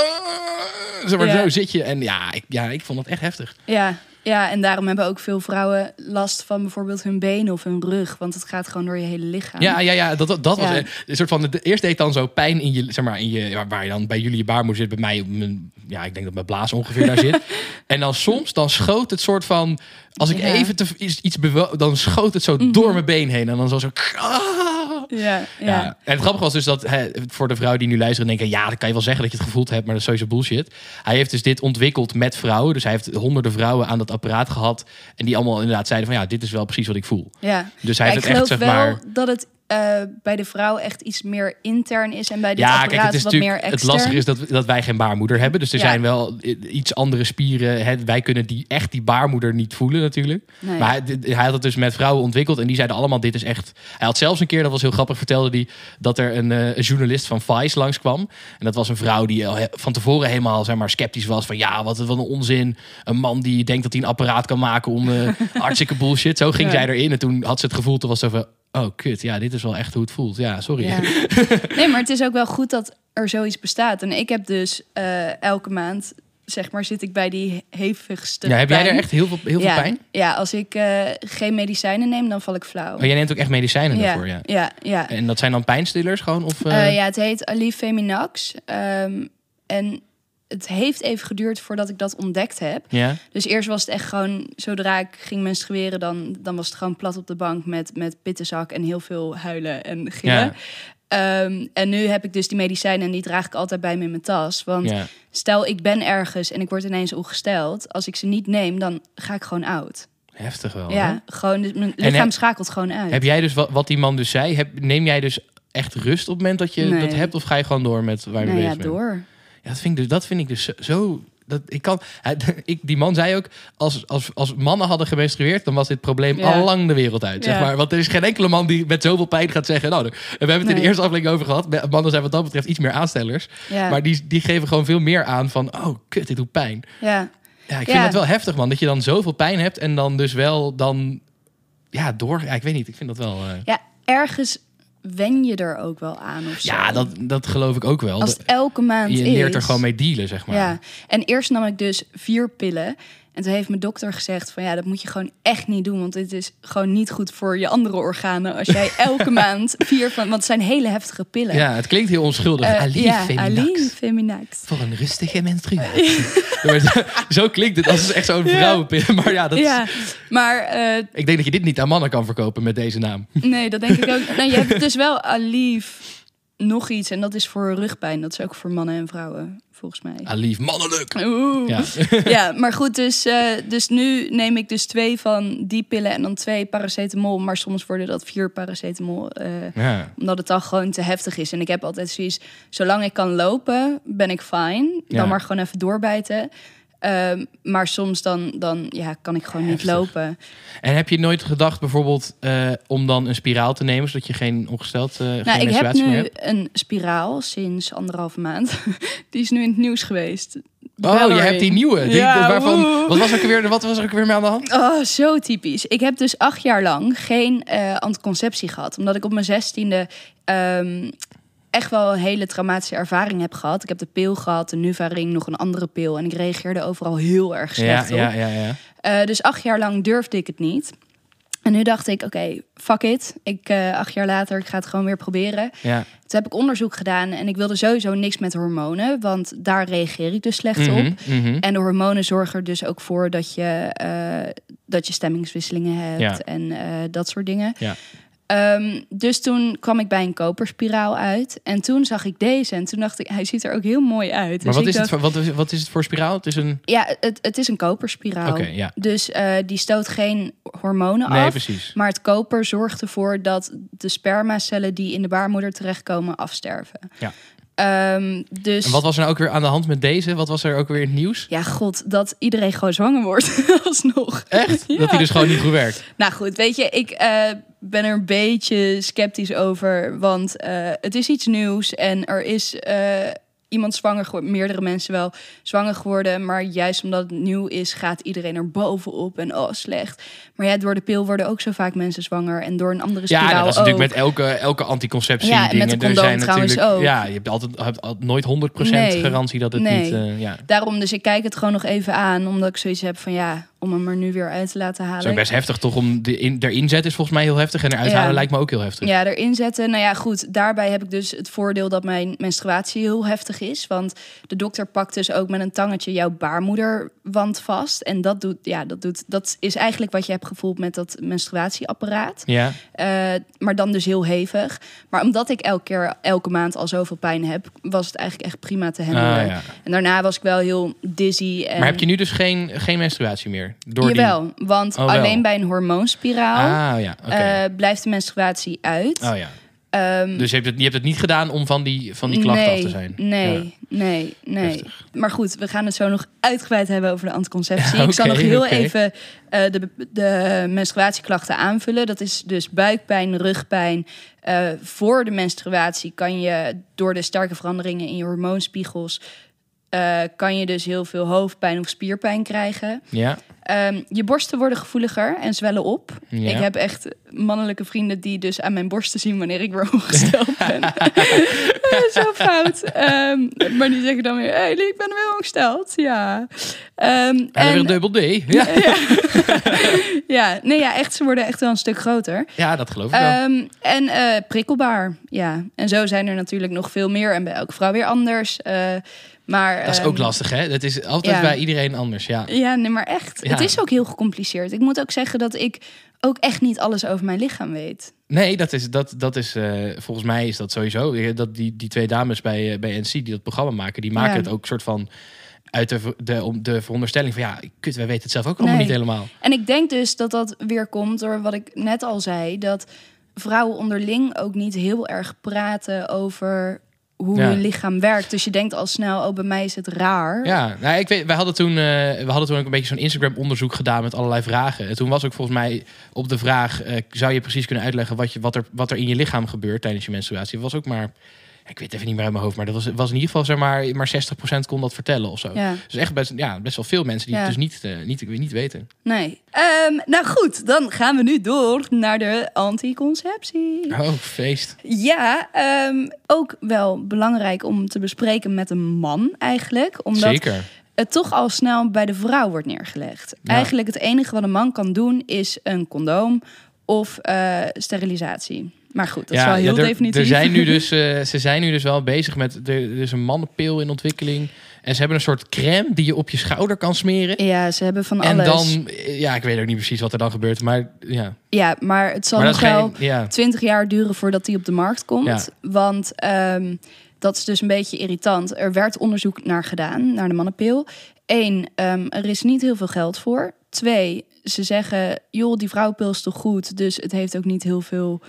zeg maar, zo zit je. En ja ik, ja, ik vond dat echt heftig. Ja, ja, en daarom hebben ook veel vrouwen last van bijvoorbeeld hun benen of hun rug. Want het gaat gewoon door je hele lichaam. Ja, ja, ja dat, dat was Ja. een soort van. De, eerst deed dan zo pijn in je, zeg maar, in je, waar- je dan bij jullie je baarmoeder zit, bij mij, mijn, ja, ik denk dat mijn blaas ongeveer daar zit. (laughs) En dan soms, dan schoot het soort van, als ik Ja. Mhm. even te, iets, iets bewo- dan schoot het zo door mijn been heen en dan zo zo. ah. Ja, Ja. En het grappige was dus dat hè, voor de vrouw die nu luisteren denken, ja, dan kan je wel zeggen dat je het gevoeld hebt, maar dat is sowieso bullshit. Hij heeft dus dit ontwikkeld met vrouwen, dus hij heeft honderden vrouwen aan dat apparaat gehad en die allemaal inderdaad zeiden van, ja, dit is wel precies wat ik voel. ja. Dus hij Ja, heeft ik het echt, geloof zeg wel maar. dat het eh, bij de vrouw echt iets meer intern is en bij dit Ja, apparaat kijk, het is wat meer natuurlijk. Het extern. lastige is dat, dat wij geen baarmoeder hebben. Dus er Ja. zijn wel iets andere spieren. Hè. Wij kunnen die echt die baarmoeder niet voelen, natuurlijk. Nee. Maar hij, had het dus met vrouwen ontwikkeld. En die zeiden allemaal: dit is echt. Hij had zelfs een keer, dat was heel grappig, vertelde hij dat er een, eh, een journalist van Vice langskwam. En dat was een vrouw die al van tevoren helemaal zeg maar, sceptisch was. Van ja, wat, wat een onzin. Een man die denkt dat hij een apparaat kan maken om eh, (laughs) hartstikke bullshit. Zo ging Ja. zij erin. En toen had ze het gevoel, toen was ze van. Oh, kut. Ja, dit is wel echt hoe het voelt. Ja, sorry. Ja. (laughs) Nee, maar het is ook wel goed dat er zoiets bestaat. En ik heb dus eh, elke maand, zeg maar, zit ik bij die hevigste Ja, heb jij pijn. er echt heel veel, heel veel pijn? Ja, als ik eh, geen medicijnen neem, dan val ik flauw. Maar jij neemt ook echt medicijnen ja, daarvoor, ja. ja, ja. En dat zijn dan pijnstillers gewoon? Of, eh, ja, het heet Alif Feminax. Ehm, en het heeft even geduurd voordat ik dat ontdekt heb. ja? Dus eerst was het echt gewoon, zodra ik ging menstrueren, dan, dan was het gewoon plat op de bank met, met pittenzak en heel veel huilen en gillen. Ja. Ehm, en nu heb ik dus die medicijnen en die draag ik altijd bij me in mijn tas. Want Ja. stel ik ben ergens en ik word ineens ongesteld. Als ik ze niet neem, dan ga ik gewoon oud. Heftig wel. hè? ja, gewoon, dus mijn lichaam heb- schakelt gewoon uit. Heb jij dus wat, wat die man dus zei, heb, neem jij dus echt rust op het moment dat je Nee. dat hebt? Of ga je gewoon door met waar je nou ja, bezig bent? door. Ja, dat vind ik dus, dat vind ik dus zo-. Dat, ik kan, (laughs) hij, ik, die man zei ook, als, als, als mannen hadden gemenstrueerd, dan was dit probleem Ja. al lang de wereld uit. Zeg maar. Want er is geen enkele man die met zoveel pijn gaat zeggen... Nou, we hebben het in de eerste aflevering over gehad. Mannen zijn wat dat betreft iets meer aanstellers. Ja, Maar die, die geven gewoon veel meer aan van... Oh, kut, dit doet pijn. ja. Ja, ik vind dat wel heftig, man. Dat je dan zoveel pijn hebt en dan dus wel dan... Ja, door... Ja, ik weet niet. Ik vind dat wel... eh, ja, ergens wen je er ook wel aan of zo. ja, dat, dat geloof ik ook wel. Als het elke maand je is. leert er gewoon mee dealen, zeg maar. Ja, en eerst nam ik dus vier pillen. En toen heeft mijn dokter gezegd van ja, dat moet je gewoon echt niet doen. Want dit is gewoon niet goed voor je andere organen. Als jij (laughs) elke maand vier van... Want het zijn hele heftige pillen. Ja, het klinkt heel onschuldig. Ja, Feminax. Voor een rustige menstruatie. (laughs) Zo- klinkt het. als echt zo'n vrouwenpil. Maar ja, dat is- Ja, maar eh, ik denk dat je dit niet aan mannen kan verkopen met deze naam. nee, dat denk ik ook. Nou, je hebt dus wel Alif nog iets. En dat is voor rugpijn. Dat is ook voor mannen en vrouwen, volgens mij. Alif, mannelijk. Oeh. Ja. (laughs) Ja, maar goed, dus, eh, dus nu neem ik dus twee van die pillen en dan twee paracetamol. Maar soms worden dat vier paracetamol, ja. omdat het dan gewoon te heftig is. En ik heb altijd zoiets, zolang ik kan lopen, ben ik fijn. Dan Ja. maar gewoon even doorbijten. Ehm, maar soms dan, dan ja, kan ik gewoon Heftig. niet lopen. En heb je nooit gedacht bijvoorbeeld eh, om dan een spiraal te nemen... zodat je geen ongesteld uh, geen Nou, ik heb nu hebt? een spiraal sinds anderhalve maand. (laughs) Die is nu in het nieuws geweest. Oh, je hebt die nieuwe. Die, Ja, waarvan, woe. wat, was er ook weer, wat was er ook weer mee aan de hand? Oh, zo typisch. Ik heb dus acht jaar lang geen eh, anticonceptie gehad. Omdat ik op mijn zestiende... ehm echt wel een hele traumatische ervaring heb gehad. Ik heb de pil gehad, de Nuvaring, nog een andere pil. En ik reageerde overal heel erg Ja, slecht op. ja, ja, ja. Eh, dus acht jaar lang durfde ik het niet. En nu dacht ik, oké, fuck it. Ik, eh, acht jaar later, ik ga het gewoon weer proberen. ja. Toen heb ik onderzoek gedaan en ik wilde sowieso niks met hormonen. Want daar reageer ik dus slecht Mhm, op. mhm. En de hormonen zorgen er dus ook voor dat je, eh, dat je stemmingswisselingen hebt Ja. en dat soort dingen. Ja. Ehm, dus toen kwam ik bij een koperspiraal uit. En toen zag ik deze en toen dacht ik, hij ziet er ook heel mooi uit. Maar Dus wat is, het dacht, wat, is, wat is het voor spiraal? Het is een... Ja, het, het is een koperspiraal. Ja. Dus eh, die stoot geen hormonen Nee, af. precies. Maar het koper zorgt ervoor dat de spermacellen die in de baarmoeder terechtkomen afsterven. Ja. Ehm, dus En wat was er nou ook weer aan de hand met deze? Wat was er ook weer in het nieuws? ja, god, dat iedereen gewoon zwanger wordt (laughs) alsnog. Echt? (laughs) Ja. Dat hij dus gewoon niet goed werkt. Nou goed, weet je, ik eh, ben er een beetje sceptisch over, want eh, het is iets nieuws en er is eh, iemand zwanger geworden, meerdere mensen wel zwanger geworden, maar juist omdat het nieuw is, gaat iedereen er bovenop en oh slecht. Maar ja, door de pil worden ook zo vaak mensen zwanger en door een andere spiraal Ja, dat is ook. natuurlijk met elke, elke anticonceptie Ja, en met dingen. de er zijn natuurlijk, ook. Ja, je hebt altijd, hebt altijd nooit 100% Nee. garantie dat het Nee. niet... eh, ja. Daarom, dus ik kijk het gewoon nog even aan, omdat ik zoiets heb van ja, om hem er nu weer uit te laten is halen. ook best heftig toch om de in, erin zetten is volgens mij heel heftig. En eruit Ja. halen lijkt me ook heel heftig. Ja, erin zetten. Nou ja, goed. Daarbij heb ik dus het voordeel dat mijn menstruatie heel heftig is. Want de dokter pakt dus ook met een tangetje jouw baarmoederwand vast. En dat doet, ja, dat doet, dat is eigenlijk wat je hebt gevoeld met dat menstruatieapparaat. Ja. Eh, maar dan dus heel hevig. Maar omdat ik elke keer, elke maand al zoveel pijn heb, was het eigenlijk echt prima te handelen. Ah, ja. En daarna was ik wel heel dizzy. En... Maar heb je nu dus geen, geen menstruatie meer? Door die- Jawel, want Oh, alleen bij een hormoonspiraal Ah ja, eh, blijft de menstruatie uit. oh ja. Ehm, Dus je hebt, het, je hebt het niet gedaan om van die, van die klachten nee, af te zijn? Nee, Ja. nee, nee. Heftig. Maar goed, we gaan het zo nog uitgebreid hebben over de anticonceptie. (laughs) Ja, ik zal nog heel even eh, de, de menstruatieklachten aanvullen. Dat is dus buikpijn, rugpijn. Eh, voor de menstruatie kan je door de sterke veranderingen in je hormoonspiegels... kan je dus heel veel hoofdpijn of spierpijn krijgen. Ja? Ehm, je borsten worden gevoeliger en zwellen op. Ja. Ik heb echt mannelijke vrienden die dus aan mijn borsten zien wanneer ik weer (laughs) ongesteld ben. (laughs) Zo fout. Ehm, maar die zeggen dan weer, hey, ik ben weer ongesteld. Ja. Ehm, En dan weer een dubbel D. (laughs) Ja, ja, nee, ja, echt, ze worden echt wel een stuk groter. ja dat geloof ik wel. En eh, prikkelbaar, ja. En zo zijn er natuurlijk nog veel meer. En bij elke vrouw weer anders. Eh, maar, dat is ehm, ook lastig, hè? Dat is altijd ja. bij iedereen anders, ja. Ja, nee, maar echt. Ja. Het is ook heel gecompliceerd. Ik moet ook zeggen dat ik ook echt niet alles over mijn lichaam weet. Nee, dat is, dat, dat is eh, volgens mij is dat sowieso. Dat die, die twee dames bij, eh, bij NC die dat programma maken, die maken Ja. het ook soort van uit de, de, om de veronderstelling van ja, kut, wij weten het zelf ook allemaal Nee. niet helemaal. En ik denk dus dat dat weer komt door wat ik net al zei. Dat vrouwen onderling ook niet heel erg praten over hoe Ja. hun lichaam werkt. Dus je denkt al snel, oh, bij mij is het raar. Ja, nou, ik weet, wij hadden toen, eh, we hadden toen ook een beetje zo'n Instagram-onderzoek gedaan met allerlei vragen. En toen was ook volgens mij op de vraag: eh, zou je precies kunnen uitleggen wat, je, wat, er, wat er in je lichaam gebeurt tijdens je menstruatie? Dat was ook maar, ik weet even niet meer uit mijn hoofd, maar dat was, was in ieder geval zeg maar, maar 60% kon dat vertellen of zo. Ja. Dus echt best, ja, best wel veel mensen die Ja. het dus niet, eh, niet, niet weten. Nee. Ehm, nou goed, dan gaan we nu door naar de anticonceptie. Oh, feest. Ja, ehm, ook wel belangrijk om te bespreken met een man eigenlijk. Omdat Zeker. het toch al snel bij de vrouw wordt neergelegd. Ja. Eigenlijk het enige wat een man kan doen is een condoom of eh, sterilisatie. Maar goed, dat is wel heel er, definitief. Er zijn nu (laughs) dus, eh, ze zijn nu dus wel bezig met. Er, er is een mannenpil in ontwikkeling. En ze hebben een soort crème die je op je schouder kan smeren. Ja, ze hebben van En alles. dan, eh, ja, ik weet ook niet precies wat er dan gebeurt. Maar ja, Ja, maar het zal maar nog wel geen. Ja, twintig jaar duren voordat die op de markt komt. Ja. Want ehm, dat is dus een beetje irritant. Er werd onderzoek naar gedaan, naar de mannenpil. Eén, ehm, er is niet heel veel geld voor. Twee, ze zeggen, joh, die vrouwenpil is toch goed. Dus het heeft ook niet heel veel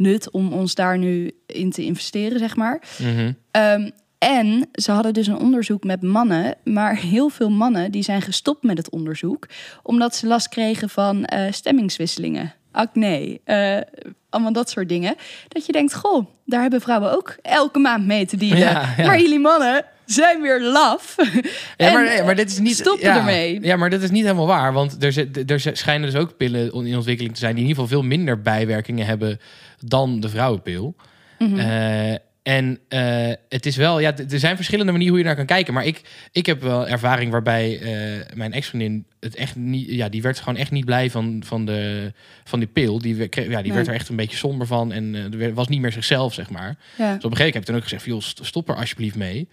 nut om ons daar nu in te investeren, zeg maar. mhm. Ehm, en ze hadden dus een onderzoek met mannen, maar heel veel mannen die zijn gestopt met het onderzoek omdat ze last kregen van eh, stemmingswisselingen, acne, eh, allemaal dat soort dingen. Dat je denkt, goh, daar hebben vrouwen ook elke maand mee te. Ja, ja. Maar jullie mannen zijn weer laf. Ja, maar, nee, maar dit is niet. stoppen ja, ermee. Ja, maar dat is niet helemaal waar. Want er, er schijnen dus ook pillen in ontwikkeling te zijn die in ieder geval veel minder bijwerkingen hebben dan de vrouwenpil. Eh, En eh, het is wel, ja, er zijn verschillende manieren hoe je naar kan kijken. Maar ik, ik heb wel ervaring waarbij eh, mijn ex-vriendin het echt niet, ja, die werd gewoon echt niet blij van, van, de, van die pil. Die, kreeg- ja, die Nee. werd er echt een beetje somber van en eh, was niet meer zichzelf, zeg maar. Ja. Dus op een gegeven moment heb ik toen ook gezegd, joh, st- stop er alsjeblieft mee.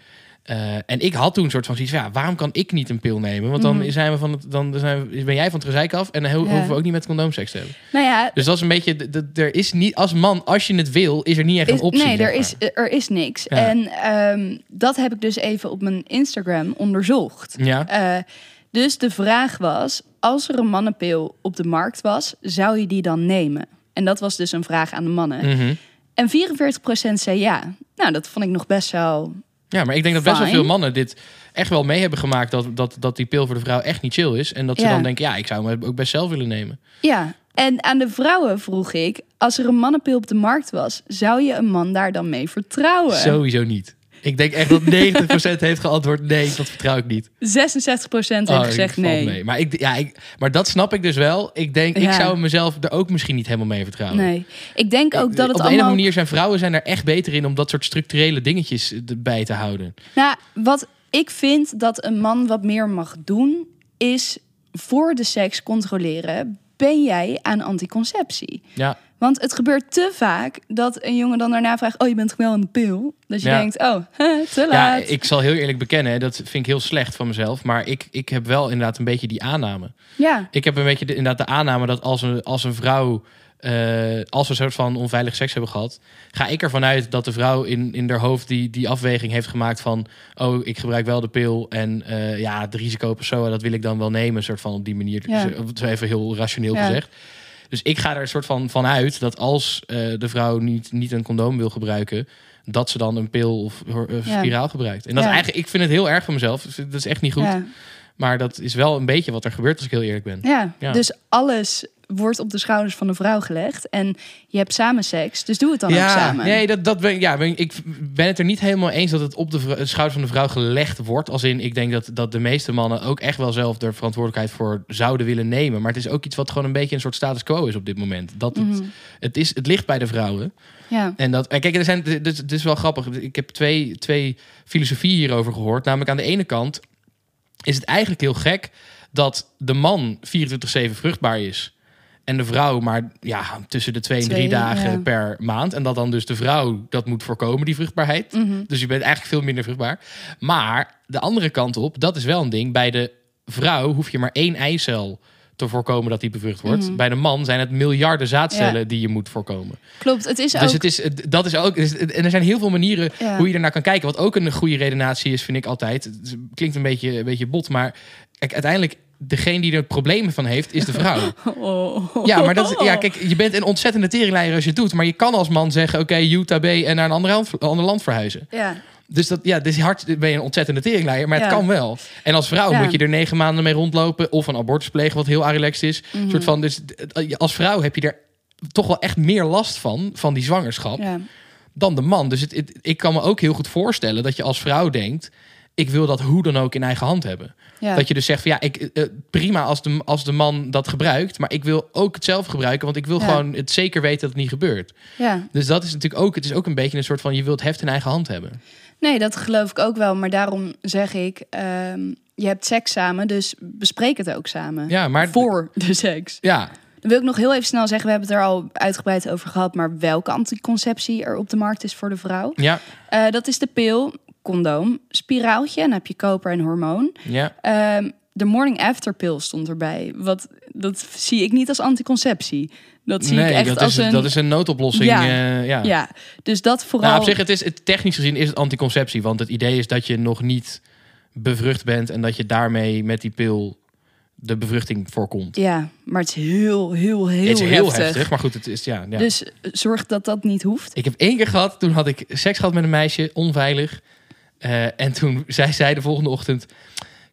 Eh, en ik had toen een soort van zoiets van, ja, waarom kan ik niet een pil nemen? Want dan, Mhm. zijn we van het, dan zijn we, ben jij van het gezeik af en dan ho- Ja. hoeven we ook niet met condoomseks te hebben. Nou ja, Dus dat is een beetje, er is niet, als man, als je het wil, is er niet echt een Is- optie. nee, er is, er is niks. Ja. En ehm, dat heb ik dus even op mijn Instagram onderzocht. Ja, Eh, dus de vraag was, als er een mannenpil op de markt was, zou je die dan nemen? En dat was dus een vraag aan de mannen. Mhm. En 44% zei ja. Nou, dat vond ik nog best wel... ja, maar ik denk dat best wel veel mannen dit echt wel mee hebben gemaakt. Dat, dat, dat die pil voor de vrouw echt niet chill is. En dat ze Ja. dan denken, ja, ik zou hem ook best zelf willen nemen. Ja. En aan de vrouwen vroeg ik, als er een mannenpil op de markt was, zou je een man daar dan mee vertrouwen? Sowieso niet. Ik denk echt dat 90% heeft geantwoord, nee, dat vertrouw ik niet. 66% heeft Oh, gezegd nee. mee. Maar, ik, ja, ik, maar dat snap ik dus wel. Ik denk, ik zou mezelf er ook misschien niet helemaal mee vertrouwen. Nee. Ik denk ook dat het Op de allemaal... ene manier zijn vrouwen zijn er echt beter in om dat soort structurele dingetjes erbij te houden. Nou, wat ik vind dat een man wat meer mag doen, is voor de seks controleren. Ben jij aan anticonceptie? Ja, Want het gebeurt te vaak dat een jongen dan daarna vraagt: Oh, je bent wel aan de pil? Dat je Ja. denkt: Oh, (laughs) te ja, laat. ik zal heel eerlijk bekennen, dat vind ik heel slecht van mezelf. Maar ik, ik heb wel inderdaad een beetje die aanname. ja. Ik heb een beetje de, inderdaad de aanname dat als een, als een vrouw. eh, als we een soort van onveilig seks hebben gehad, ga ik ervan uit dat de vrouw in, in haar hoofd die, die afweging heeft gemaakt van: Oh, ik gebruik wel de pil. En eh, ja, het risico op zo, dat wil ik dan wel nemen. Soort van op die manier. Ja. Dus, Zo even heel rationeel Ja. gezegd. Dus ik ga er een soort van, van uit dat als eh, de vrouw niet, niet een condoom wil gebruiken, dat ze dan een pil of Ja. spiraal gebruikt. En dat is eigenlijk, ik vind het heel erg van mezelf. Dus Dat is echt niet goed. Ja. Maar dat is wel een beetje wat er gebeurt als ik heel eerlijk ben. Ja. Ja. dus alles wordt op de schouders van de vrouw gelegd. En je hebt samen seks, dus doe het dan ook samen. Nee, dat, dat ben, ja, ben, ik ben het er niet helemaal eens dat het op de, schouders van de vrouw gelegd wordt. Als in, ik denk dat, dat de meeste mannen ook echt wel zelf de verantwoordelijkheid voor zouden willen nemen. Maar het is ook iets wat gewoon een beetje een soort status quo is op dit moment. Dat het, Mhm. het, is, het ligt bij de vrouwen. Ja. En dat, en kijk, er zijn, dit, dit is wel grappig. Ik heb twee, twee filosofieën hierover gehoord. Namelijk aan de ene kant is het eigenlijk heel gek dat de man 24-7 vruchtbaar is. En de vrouw maar ja, tussen de twee en drie Twee, dagen ja. per maand. En dat dan dus de vrouw dat moet voorkomen, die vruchtbaarheid. Mhm. Dus je bent eigenlijk veel minder vruchtbaar. Maar de andere kant op, dat is wel een ding. Bij de vrouw hoef je maar één eicel te voorkomen dat die bevrucht wordt. Mhm. Bij de man zijn het miljarden zaadcellen die je moet voorkomen. Klopt, het is Dus ook... het is, dat is ook. En er zijn heel veel manieren Ja. hoe je ernaar kan kijken. Wat ook een goede redenatie is, vind ik altijd. Het klinkt een beetje, een beetje bot, maar kijk, uiteindelijk. Degene die er problemen van heeft, is de vrouw. (laughs) Oh. Ja, maar dat ja, kijk, je bent een ontzettende teringleier als je het doet. Maar je kan als man zeggen, oké, Utah B en naar een ander land, ander land verhuizen. Ja. Dus dat, ja, dus hard ben je een ontzettende teringleier, maar het Ja. kan wel. En als vrouw Ja. moet je er negen maanden mee rondlopen of een abortus plegen, wat heel relaxed is. Mhm. soort van, dus als vrouw heb je er toch wel echt meer last van, van die zwangerschap Ja. dan de man. Dus het, het- ik kan me ook heel goed voorstellen dat je als vrouw denkt... ik wil dat hoe dan ook in eigen hand hebben. Ja. Dat je dus zegt van ja, ik, eh, prima als de, als de man dat gebruikt... maar ik wil ook het zelf gebruiken... want ik wil Ja. gewoon het zeker weten dat het niet gebeurt. ja. Dus dat is natuurlijk ook... het is ook een beetje een soort van... je wilt heft in eigen hand hebben. Nee, dat geloof ik ook wel. Maar daarom zeg ik, ehm, je hebt seks samen, dus bespreek het ook samen. Ja, maar... Voor de seks. Ja, Dan wil ik nog heel even snel zeggen, we hebben het er al uitgebreid over gehad, maar welke anticonceptie er op de markt is voor de vrouw. ja, Eh, dat is de pil, condoom, spiraaltje, en dan heb je koper en hormoon. ja. Ehm, de morning after pill stond erbij. Wat, dat zie ik niet als anticonceptie. Dat zie nee, ik echt dat, als is, een... dat is een noodoplossing. Ja. eh, ja. Ja, dus dat vooral... Nou, op zich, het is, het, technisch gezien is het anticonceptie. Want het idee is dat je nog niet bevrucht bent... en dat je daarmee met die pil de bevruchting voorkomt. Ja, maar het is heel, heel, heel, het is heel heftig. heftig. maar goed, het is ja. ja. Dus zorg dat dat niet hoeft. Ik heb één keer gehad, toen had ik seks gehad met een meisje, onveilig. Eh, en toen zei zij de volgende ochtend...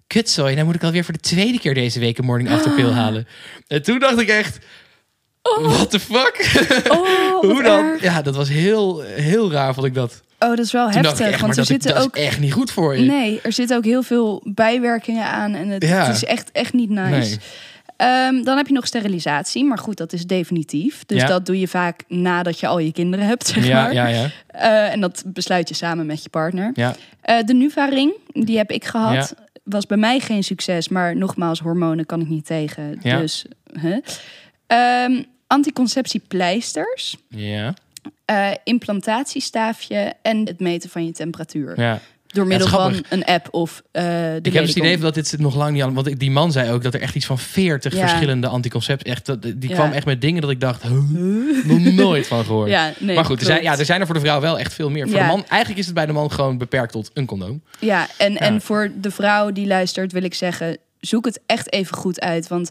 Kutzooi, dan moet ik alweer voor de tweede keer deze week een morning after pill (gasps) halen. En toen dacht ik echt... What the fuck? Oh, (laughs) Hoe dan? erg. Ja, dat was heel, heel raar, vond ik dat. Oh, dat is wel Toen heftig. echt, want er ik- zitten dat ook... is echt niet goed voor je. Nee, er zitten ook heel veel bijwerkingen aan. En het, Ja. het is echt, echt niet nice. Nee. Ehm, dan heb je nog sterilisatie, maar goed, dat is definitief. Dus Ja. dat doe je vaak nadat je al je kinderen hebt, zeg Ja, maar. ja, ja. Eh, en dat besluit je samen met je partner. ja. Eh, de Nuva-ring, die heb ik gehad. Was bij mij geen succes, maar nogmaals, hormonen kan ik niet tegen. Ja. Dus, huh? Ehm, anticonceptiepleisters, Ja, eh, implantatiestaafje en het meten van je temperatuur. ja. Door middel Ja, van een app of eh de Ik heb het idee dat dit nog lang niet aan... Want ik- die man zei ook dat er echt iets van 40 Ja. verschillende anticoncepties... Echt, dat- die kwam echt met dingen dat ik dacht... huh, nog nooit van gehoord. Nee, maar goed, er zijn, ja, er zijn er voor de vrouw wel echt veel meer. Voor de man, eigenlijk is het bij de man gewoon beperkt tot een condoom. Ja, en, Ja. en voor de vrouw die luistert wil ik zeggen, zoek het echt even goed uit. Want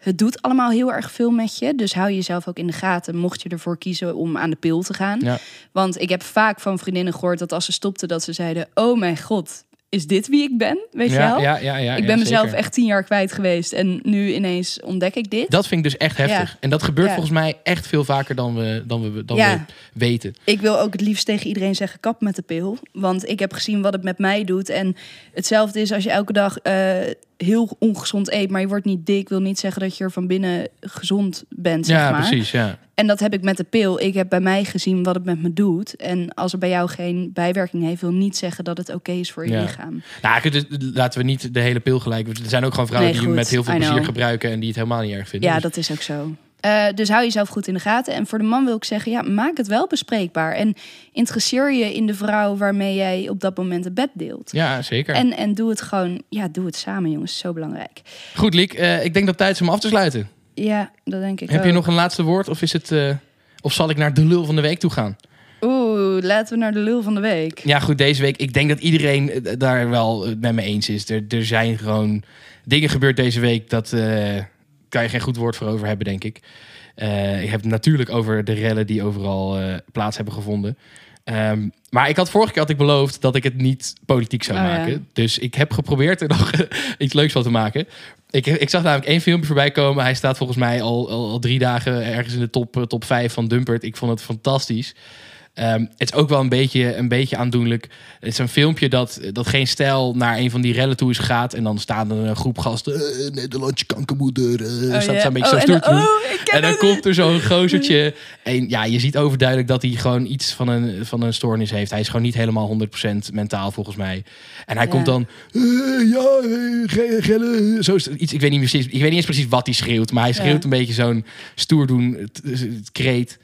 het doet allemaal heel erg veel met je. Dus hou jezelf ook in de gaten, mocht je ervoor kiezen om aan de pil te gaan. Ja. Want ik heb vaak van vriendinnen gehoord dat als ze stopten, dat ze zeiden: Oh mijn god, is dit wie ik ben? Weet je wel? ja, ja, ja, ik ja, ben mezelf echt tien jaar kwijt geweest en nu ineens ontdek ik dit. Dat vind ik dus echt heftig. Ja. En dat gebeurt volgens mij echt veel vaker dan we, dan we, dan we weten. Ik wil ook het liefst tegen iedereen zeggen: kap met de pil. Want ik heb gezien wat het met mij doet. En hetzelfde is als je elke dag eh, heel ongezond eet, maar je wordt niet dik, wil niet zeggen dat je er van binnen gezond bent. Zeg ja, maar. precies. Ja. En dat heb ik met de pil. Ik heb bij mij gezien wat het met me doet. En als het bij jou geen bijwerking heeft, wil niet zeggen dat het oké is voor je Ja. lichaam. Nou, laten we niet de hele pil gelijk. Er zijn ook gewoon vrouwen Nee, die hem met heel veel plezier gebruiken en die het helemaal niet erg vinden. Ja, Dus- dat is ook zo. Eh, dus hou jezelf goed in de gaten. En voor de man wil ik zeggen, ja, maak het wel bespreekbaar. En interesseer je in de vrouw waarmee jij op dat moment het bed deelt. ja, zeker. En, en doe het gewoon, ja, doe het samen, jongens. Zo belangrijk. Goed, Liek. eh, ik denk dat het tijd is om af te sluiten. Ja, dat denk ik Heb je nog een laatste woord? Of, is het, eh, of zal ik naar de lul van de week toe gaan? Oeh, laten we naar de lul van de week. Ja, goed, deze week. Ik denk dat iedereen daar wel met me eens is. Er, er zijn gewoon dingen gebeurd deze week. Dat kan je geen goed woord voor over hebben, denk ik. Eh, ik heb het natuurlijk over de rellen die overal eh, plaats hebben gevonden. Ehm, maar ik had vorige keer had ik beloofd dat ik het niet politiek zou Oh, ja. maken. Dus ik heb geprobeerd er nog (laughs) iets leuks van te maken. Ik, ik zag namelijk één filmpje voorbij komen. Hij staat volgens mij al, al, al drie dagen ergens in de top, eh, top 5 van Dumpert. Ik vond het fantastisch. Ehm, het is ook wel een beetje, een beetje aandoenlijk. Het is een filmpje dat, dat geen stijl naar een van die rellen toe is gaat. En dan staan er een groep gasten. eh, Nederlandse kankermoeder. eh, Oh, staat ja. een beetje Oh, zo en doen. oh, En dan komt er zo'n gozertje. En ja, je ziet overduidelijk dat hij gewoon iets van een, van een stoornis heeft. Hij is gewoon niet helemaal 100% mentaal volgens mij. En hij Ja. komt dan. eh, ja. Zo iets. Ik weet, niet precies, ik weet niet eens precies wat hij schreeuwt. Maar hij schreeuwt Ja. een beetje zo'n stoer doen kreet.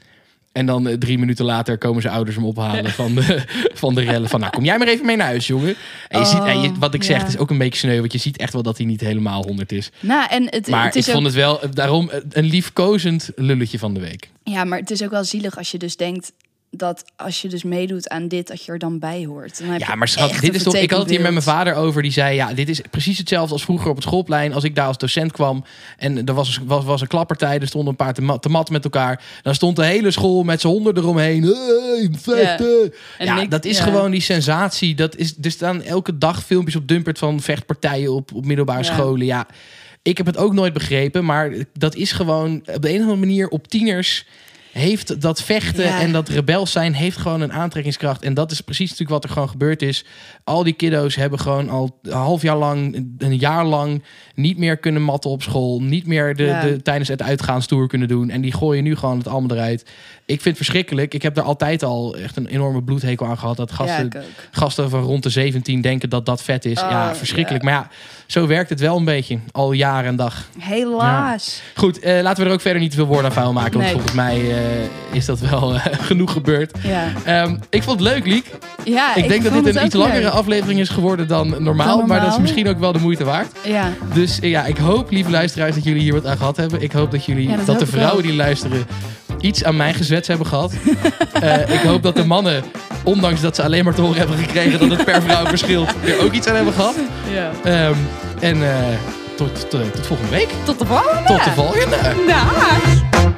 En dan eh, drie minuten later komen zijn ouders hem ophalen van de, (laughs) van de rellen. Van nou, kom jij maar even mee naar huis, jongen. En je Oh, ziet, en je- wat ik zeg, ja. het is ook een beetje sneu. Want je ziet echt wel dat hij niet helemaal 100 is. Nou, en het, Maar het ik is vond ook, het wel, eh, daarom eh, een liefkozend lulletje van de week. Ja, maar het is ook wel zielig als je dus denkt dat als je dus meedoet aan dit, dat je er dan bij hoort. Dan heb Ja, maar schat, dit is toch. Ik had het hier met mijn vader over. Die zei: Ja, dit is precies hetzelfde als vroeger op het schoolplein. Als ik daar als docent kwam en er was, was, was een klappertij, er stonden een paar te, ma- te matten met elkaar. Dan stond de hele school met z'n honderd eromheen. Hey, vechten. En Ja, ik- dat is ja. gewoon die sensatie. Dat is, er staan elke dag filmpjes op Dumpert van vechtpartijen op, op middelbare Ja. scholen. Ja, ik heb het ook nooit begrepen. Maar dat is gewoon op de een of andere manier op tieners heeft dat vechten Ja. en dat rebels zijn heeft gewoon een aantrekkingskracht. En dat is precies natuurlijk wat er gewoon gebeurd is. Al die kiddo's hebben gewoon al een half jaar lang, een jaar lang niet meer kunnen matten op school. Niet meer de, Ja. de, tijdens het uitgaanstoer kunnen doen. En die gooien nu gewoon het allemaal eruit. Ik vind het verschrikkelijk. Ik heb daar altijd al echt een enorme bloedhekel aan gehad. Dat gasten, ik gasten van rond de 17 denken dat dat vet is. Oh, ja, verschrikkelijk. ja. Maar ja, zo werkt het wel een beetje. Al jaar en dag. Helaas. Goed, eh, laten we er ook verder niet te veel woorden aan vuil maken. Want volgens mij eh, is dat wel eh, (laughs) genoeg gebeurd. Ja, Ehm, ik vond het leuk, Liek. ja ik denk dat dit een iets langere leuk. aflevering is geworden dan normaal. Dan Maar dat is misschien ook wel de moeite waard. Ja, Dus ja, ik hoop, lieve luisteraars, dat jullie hier wat aan gehad hebben. Ik hoop dat jullie, dat de ik vrouwen die luisteren, iets aan mij gezwets hebben gehad. (laughs) Eh, ik hoop dat de mannen, ondanks dat ze alleen maar te horen hebben gekregen dat het per vrouw verschilt, (laughs) er ook iets aan hebben gehad. ja. Ehm, en eh, tot, tot, tot volgende week. Tot de volgende. Tot de volgende. Dag.